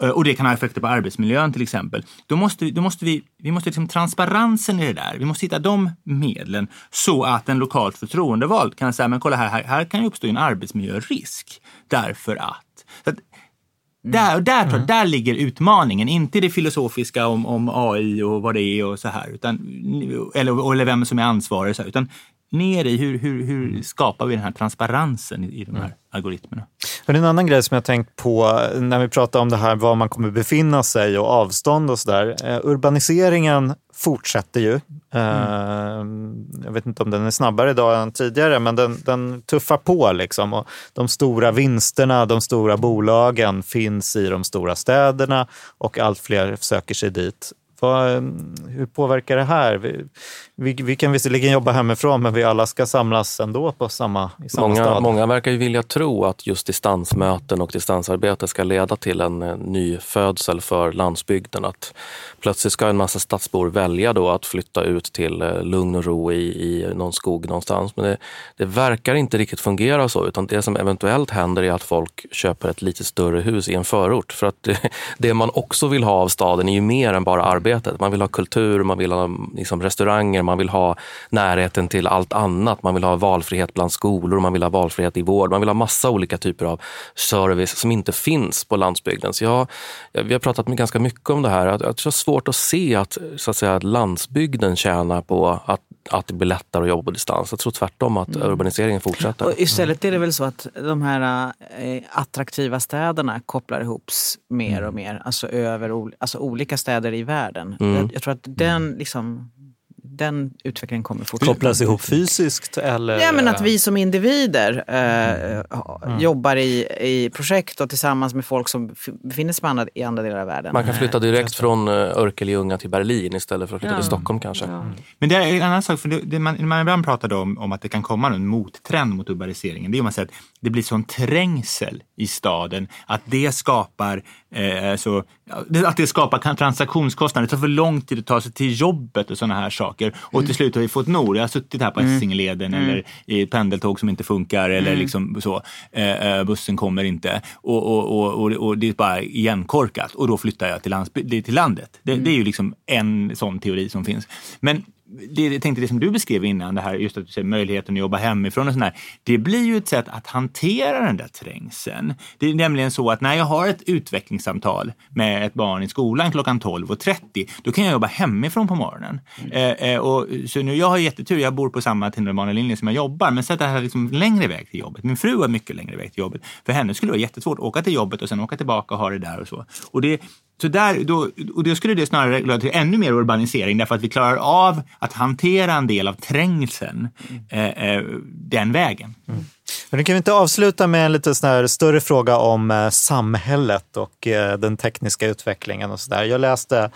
Eh, och det kan ha effekter på arbetsmiljön till exempel. Då måste, då måste vi, vi måste liksom transparensen i det där, vi måste hitta de medlen så att en lokalt förtroendevald kan säga, men kolla här, här, här kan ju uppstå en arbetsmiljörisk därför att att, där, där, mm. där ligger utmaningen, inte det filosofiska om, om AI och vad det är och så här. Utan, eller, eller vem som är ansvarig, så här, utan ner i hur, hur, hur skapar vi den här transparensen i, i de här mm. algoritmerna. Och en annan grej som jag tänkt på när vi pratar om det här var man kommer befinna sig och avstånd och sådär. Eh, urbaniseringen fortsätter ju. Mm. Jag vet inte om den är snabbare idag än tidigare, men den, den tuffar på. Liksom. Och de stora vinsterna, de stora bolagen finns i de stora städerna och allt fler söker sig dit. Vad, hur påverkar det här? Vi, vi, vi, kan visserligen jobba hemifrån, men vi alla ska samlas ändå på samma, i samma många, stad. Många verkar ju vilja tro att just distansmöten och distansarbete ska leda till en ny födsel för landsbygden. Att plötsligt ska en massa stadsbor välja då att flytta ut till eh, lugn och ro i, i någon skog någonstans. Men det, det verkar inte riktigt fungera så, utan det som eventuellt händer är att folk köper ett lite större hus i en förort. För att det, det man också vill ha av staden är ju mer än bara arbetet. Man vill ha kultur, man vill ha liksom, restauranger, man vill ha närheten till allt annat. Man vill ha valfrihet bland skolor, man vill ha valfrihet i vård. Man vill ha massa olika typer av service som inte finns på landsbygden. Så jag, vi har pratat ganska mycket om det här. Jag tror det är svårt att se att, så att, säga, landsbygden tjänar på att att det blir lättare att jobba på distans. Jag tror tvärtom att mm. urbaniseringen fortsätter. Och istället är det väl så att de här äh, attraktiva städerna kopplar ihops mer och mm. mer. Alltså över alltså olika städer i världen. Mm. Jag, jag, tror att den liksom den utvecklingen kommer fortsätta. Kopplas ihop fysiskt eller? Ja, men att vi som individer eh, mm. jobbar i, i projekt och tillsammans med folk som befinner sig andra, i andra delar av världen. Man kan flytta direkt från uh, Örkelljunga till Berlin istället för att flytta ja. till Stockholm kanske. Ja. Men det är en annan sak, för det, det man, man ibland pratar om, om att det kan komma en mottrend mot urbaniseringen. Det är om man säger att det blir sån trängsel i staden att det skapar eh, så, att det skapar transaktionskostnader. Det tar för lång tid att ta sig till jobbet och sådana här saker. Och till mm. slut har vi fått nog. Jag har suttit här på mm. Essingeleden mm. eller i ett pendeltåg som inte funkar eller mm. liksom så. Eh, eh, bussen kommer inte och, och, och, och, det är bara igenkorkat och då flyttar jag till, landsby- till landet. Det, det är ju liksom en sån teori som finns. Men det, jag tänkte det som du beskrev innan, det här just att du säger möjligheten att jobba hemifrån och sådär. Det blir ju ett sätt att hantera den där trängseln. Det är nämligen så att när jag har ett utvecklingssamtal med ett barn i skolan klockan 12.30, då kan jag jobba hemifrån på morgonen. Mm. Eh, eh, och, så nu, jag har jättetur, jag bor på samma tunnelbanelinje som jag jobbar, men sätt det här liksom längre väg till jobbet. Min fru har mycket längre väg till jobbet. För henne skulle det vara jättesvårt att åka till jobbet och sen åka tillbaka och ha det där och så. Och det, så där, då, och då skulle det snarare leda till ännu mer urbanisering därför att vi klarar av att hantera en del av trängseln eh, eh, den vägen. Mm. Men nu kan vi inte avsluta med en lite sån större fråga om eh, samhället och eh, den tekniska utvecklingen och sådär. Jag läste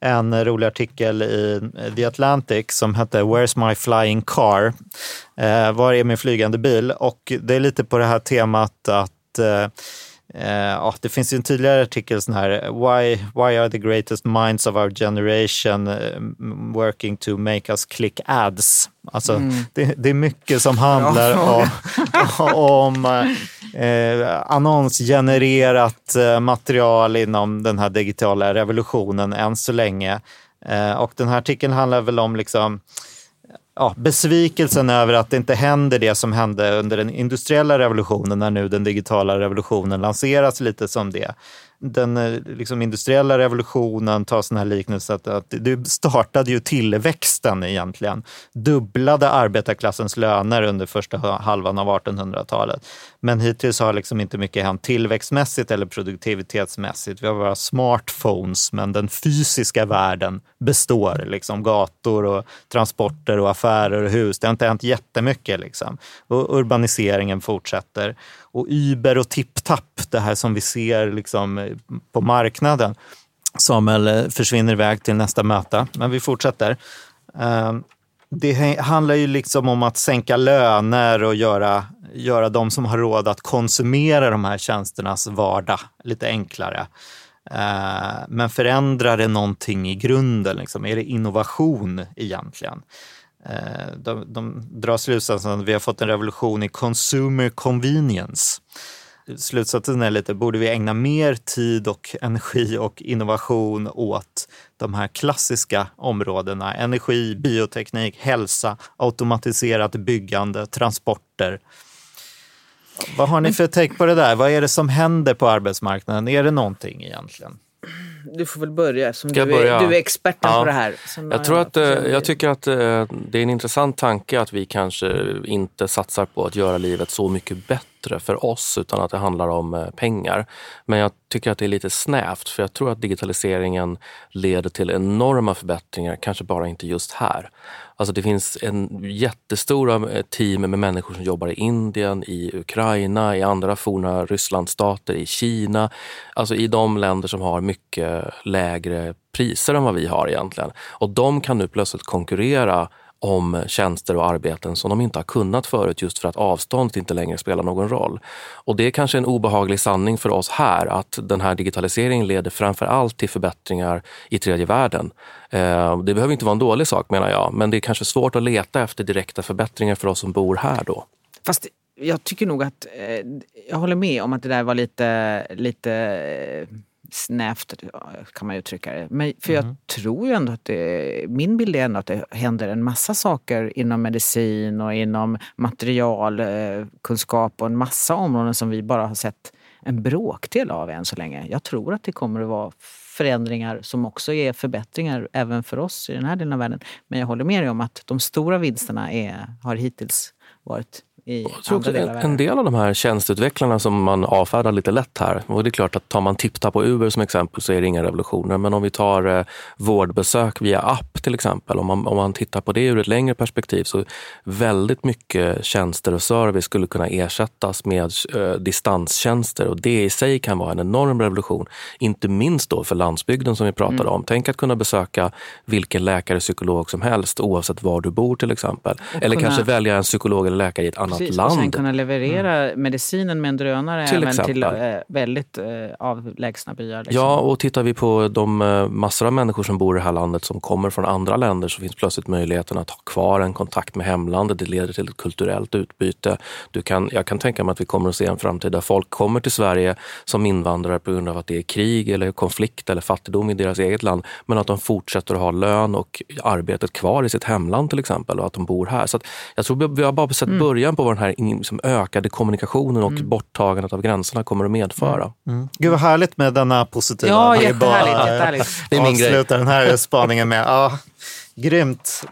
en rolig artikel i The Atlantic som hette Where's my flying car? Eh, var är min flygande bil? Och det är lite på det här temat att eh, Uh, det finns ju en tydligare artikel sån här, why, why are the greatest minds of our generation uh, working to make us click ads? Alltså, mm. det, det, är mycket som handlar om, om uh, annonsgenererat material inom den här digitala revolutionen än så länge. Eh, och den här artikeln handlar väl om liksom, ja, besvikelsen över att det inte händer det som hände under den industriella revolutionen när nu den digitala revolutionen lanseras lite som det den eh, liksom, industriella revolutionen, ta sådana här liknelser, att, att det startade ju tillväxten egentligen. Dubblade arbetarklassens löner under första halvan av 1800-talet. Men hittills har liksom inte mycket hänt tillväxtmässigt eller produktivitetsmässigt. Vi har våra smartphones, men den fysiska världen består. Liksom gator och transporter och affärer och hus. Det har inte hänt jättemycket. Liksom. Och urbaniseringen fortsätter. Och Uber och TipTap, det här som vi ser liksom på marknaden. Samuel eh, försvinner iväg till nästa möte, men vi fortsätter. Ehm, det handlar ju liksom om att sänka löner och göra, göra de som har råd att konsumera de här tjänsternas vardag lite enklare. Ehm, men förändrar det någonting i grunden? Liksom? Är det innovation egentligen? Eh, de, de drar slutsatsen att vi har fått en revolution i consumer convenience. Slutsatsen är lite, borde vi ägna mer tid och energi och innovation åt de här klassiska områdena? Energi, bioteknik, hälsa, automatiserat byggande, transporter. Vad har ni för take på det där? Vad är det som händer på arbetsmarknaden? Är det någonting egentligen? Du får väl börja eftersom du, är, du är experten ja. på det här. Jag, tror att, eh, jag tycker att eh, det är en intressant tanke att vi kanske inte satsar på att göra livet så mycket bättre för oss utan att det handlar om eh, pengar. Men jag tycker att det är lite snävt för jag tror att digitaliseringen leder till enorma förbättringar, kanske bara inte just här. Alltså det finns en jättestora eh, team med människor som jobbar i Indien, i Ukraina, i andra forna Rysslandsstater, i Kina. Alltså i de länder som har mycket lägre priser än vad vi har egentligen. Och de kan nu plötsligt konkurrera om tjänster och arbeten som de inte har kunnat förut just för att avståndet inte längre spelar någon roll. Och det är kanske en obehaglig sanning för oss här att den här digitaliseringen leder framför allt till förbättringar i tredje världen. Eh, det behöver inte vara en dålig sak menar jag, men det är kanske svårt att leta efter direkta förbättringar för oss som bor här då. Fast jag tycker nog att, eh, jag håller med om att det där var lite, lite eh, snävt kan man uttrycka det. Men, för mm. jag tror ju ändå att det, min bild är ändå att det händer en massa saker inom medicin och inom materialkunskap och en massa områden som vi bara har sett en bråkdel av än så länge. Jag tror att det kommer att vara förändringar som också är förbättringar även för oss i den här delen av världen. Men jag håller med dig om att de stora vinsterna är, har hittills varit i jag tror andra delar En del av de här tjänsteutvecklarna som man avfärdar lite lätt här, och det är klart att tar man TipTap och Uber som exempel så är det inga revolutioner. Men om vi tar eh, vårdbesök via app till exempel, om man, om man tittar på det ur ett längre perspektiv så väldigt mycket tjänster och service skulle kunna ersättas med eh, distanstjänster och det i sig kan vara en enorm revolution. Inte minst då för landsbygden som vi pratade mm. om. Tänk att kunna besöka vilken läkare, psykolog som helst oavsett var du bor till exempel. Och eller kunna... kanske välja en psykolog eller läkare i ett annat annat Precis, land. Och sen kunna leverera mm. medicinen med en drönare till även till äh, väldigt äh, avlägsna byar. Liksom. Ja, och tittar vi på de äh, massor av människor som bor i det här landet som kommer från andra länder så finns plötsligt möjligheten att ha kvar en kontakt med hemlandet. Det leder till ett kulturellt utbyte. Du kan, jag kan tänka mig att vi kommer att se en framtid där folk kommer till Sverige som invandrare på grund av att det är krig eller konflikt eller fattigdom i deras eget land. Men att de fortsätter att ha lön och arbetet kvar i sitt hemland till exempel och att de bor här. Så jag tror vi har bara sett mm. början på på vad den här liksom, ökade kommunikationen och mm. borttagandet av gränserna kommer att medföra. Mm. mm. Gud vad härligt med denna positiva... Ja, jättehärligt. Bara, jättehärligt. Det är min grej. Avsluta den här spaningen med. Ja, grymt.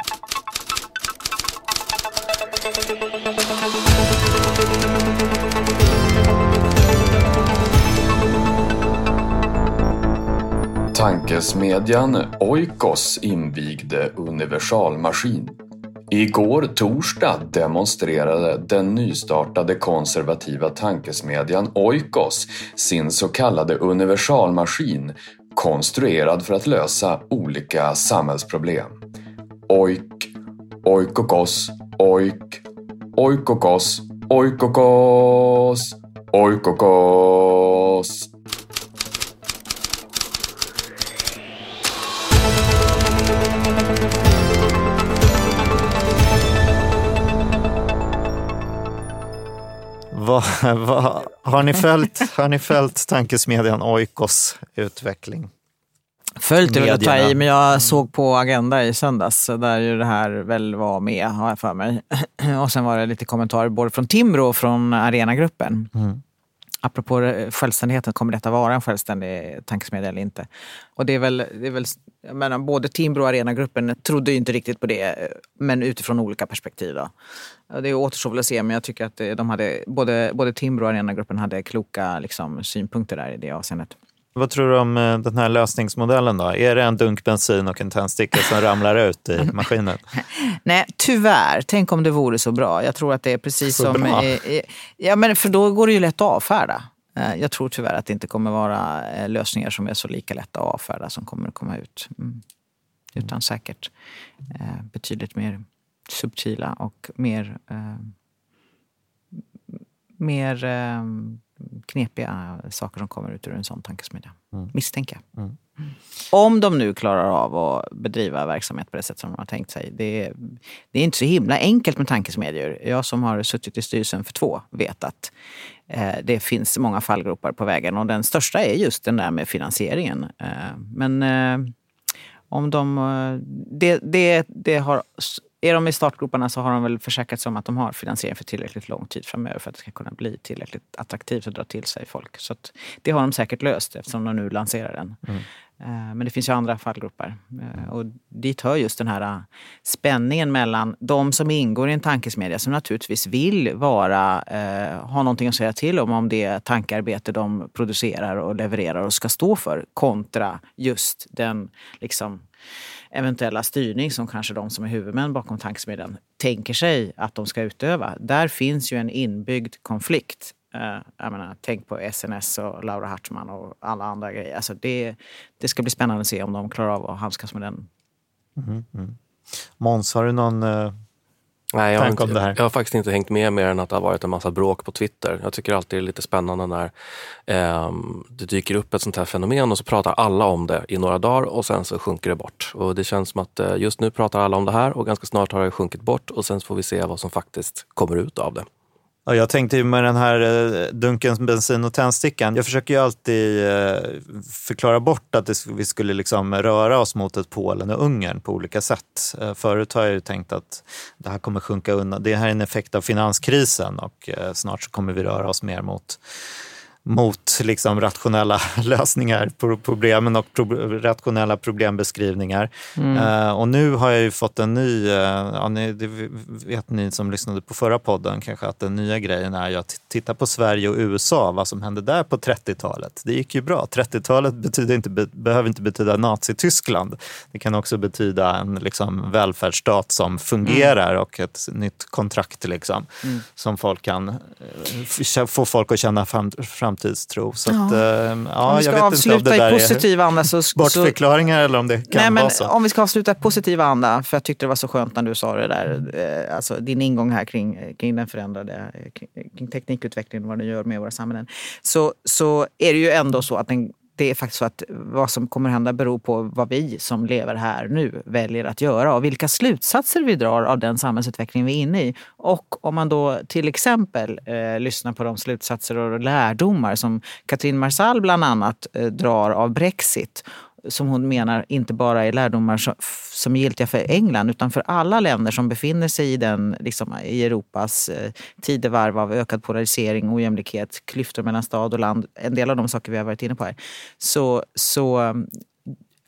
Tankesmedjan Oikos invigde universalmaskin Igår torsdag demonstrerade den nystartade konservativa tankesmedjan Oikos sin så kallade universalmaskin konstruerad för att lösa olika samhällsproblem. Oik, oikokos, oik, oikokos, oikokos, oikokos. Vad, vad, har, ni följt, har ni följt tankesmedjan Oikos utveckling? Följt är väl att ta i, men jag såg på Agenda i söndags där ju det här väl var med, har jag för mig. Och sen var det lite kommentarer både från Timbro och från Arenagruppen. Mm. Apropå självständigheten, kommer detta vara en självständig tankesmedja eller inte? Och det är väl, det är väl jag menar, både Timbro och Arenagruppen trodde ju inte riktigt på det, men utifrån olika perspektiv. Då. Det återstår väl att se, men jag tycker att eh, de hade, både, både Timbro och Arenagruppen hade kloka liksom, synpunkter där i det avseendet. Vad tror du om eh, den här lösningsmodellen då? Är det en dunk bensin och en tändsticka som ramlar ut i maskinen? Nej, tyvärr. Tänk om det vore så bra. Jag tror att det är precis Så som... bra. Ja, men för då går det ju lätt att avfärda. Eh, Jag tror tyvärr att det inte kommer vara eh, lösningar som är så lika lätta att avfärda som kommer att komma ut. Mm. Utan säkert betydligt mer subtila och mer, mer knepiga saker som kommer ut ur en sån tankesmedja. Misstänker jag. Mm. Om de nu klarar av att bedriva verksamhet på det sätt som de har tänkt sig. Det är, det är inte så himla enkelt med tankesmedjor. Jag som har suttit i styrelsen för två vet att eh, det finns många fallgropar på vägen och den största är just den där med finansieringen. Eh, men eh, om de... eh, Det, det, det har, är de i startgroparna så har de väl försäkrat sig om att de har finansiering för tillräckligt lång tid framöver för att det ska kunna bli tillräckligt attraktivt och dra till sig folk. Så att det har de säkert löst eftersom de nu lanserar den. Eh, Men det finns ju andra fallgropar. Eh, Och dit hör just den här eh, spänningen mellan de som ingår i en tankesmedja som naturligtvis vill vara, eh, ha någonting att säga till om, om det tankearbete de producerar och levererar och ska stå för kontra just den liksom, eventuella styrning som kanske de som är huvudmän bakom tankesmedjan tänker sig att de ska utöva. Där finns ju en inbyggd konflikt. Eh, jag menar, tänk på SNS och Laura Hartman och alla andra grejer. Alltså det, det ska bli spännande att se om de klarar av att handskas med den. Mm-hmm, mm. Måns, har du någon... Eh, eh, Nej, jag har, inte, det här? jag har faktiskt inte hängt med mer än att det har varit en massa bråk på Twitter. Jag tycker alltid det är lite spännande när ehm, det dyker upp ett sånt här fenomen och så pratar alla om det i några dagar och sen så sjunker det bort. Och det känns som att eh, just nu pratar alla om det här och ganska snart har det sjunkit bort och sen får vi se vad som faktiskt kommer ut av det. Ja, jag tänkte ju med den här eh, dunken bensin och tändstickan. Jag försöker ju alltid eh, förklara bort att det, vi skulle liksom röra oss mot ett Polen och Ungern på olika sätt. Eh, förut har jag ju tänkt att det här kommer sjunka undan. Det här är en effekt av finanskrisen och snart så kommer vi röra oss mer mot mot liksom rationella lösningar på problemen och pro rationella problembeskrivningar. Eh, och nu har jag ju fått en ny, uh, ja, ni, det vet ni som lyssnade på förra podden kanske att den nya grejen är ju att titta på Sverige och USA, vad som hände där på 30-talet. Det gick ju bra. 30-talet betyder inte, be, behöver inte betyda Nazityskland. Det kan också betyda en liksom, välfärdsstat som fungerar och ett nytt kontrakt liksom, som folk kan eh, få folk att känna fram, framtidstro. Så att, eh, ja, om vi jag ska vet inte om avsluta det där i positiv anda så... så bortförklaringar eller om det kan Nej, men vara så. om vi ska avsluta i positiv anda, för jag tyckte det var så skönt när du sa det där, eh, alltså din ingång här kring, kring den förändrade, eh, kring, kring teknikutvecklingen, vad den gör med våra samhällen. Så, så är det ju ändå så att den, det är faktiskt så att vad som kommer hända beror på vad vi som lever här nu väljer att göra och vilka slutsatser vi drar av den samhällsutveckling vi är inne i. Och om man då till exempel eh, lyssnar på de slutsatser och lärdomar som Katrin Marsall bland annat eh, drar av Brexit som hon menar inte bara är lärdomar som, som är giltiga för England utan för alla länder som befinner sig i, den, liksom, i Europas eh, tidevarv av ökad polarisering, ojämlikhet, klyftor mellan stad och land. En del av de saker vi har varit inne på här. Så, så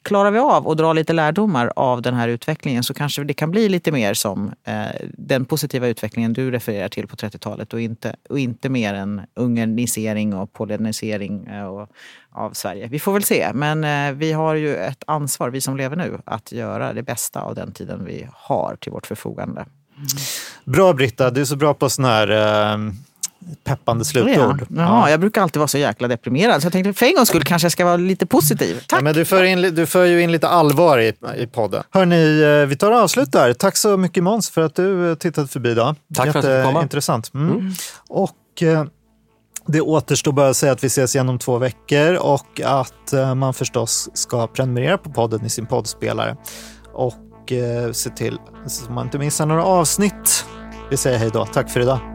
klarar vi av att dra lite lärdomar av den här utvecklingen så kanske det kan bli lite mer som eh, den positiva utvecklingen du refererar till på 30-talet och inte, och inte mer en ungernisering och polonisering eh, och, av Sverige. Vi får väl se, men eh, vi har ju ett ansvar, vi som lever nu, att göra det bästa av den tiden vi har till vårt förfogande. Bra Britta, du är så bra på sådana här eh, peppande slutord. Ja. Jaha, jag brukar alltid vara så jäkla deprimerad så jag tänkte för en gångs skull kanske jag ska vara lite positiv. Tack! Ja, men du, för in, du för ju in lite allvar i, i podden. Hörni, eh, vi tar och avslutar. Tack så mycket Måns för att du eh, tittade förbi idag. Tack för att fick komma. Intressant. Mm. Och eh, det återstår bara att säga att vi ses igen om två veckor och att eh, man förstås ska prenumerera på podden i sin poddspelare. Och eh, se till så man inte missar några avsnitt. Vi säger hej då. Tack för idag.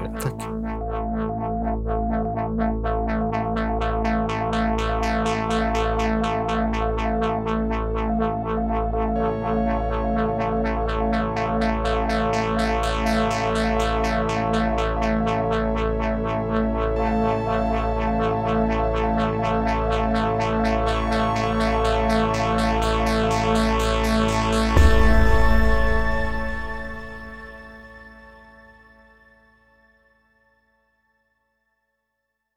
Tack.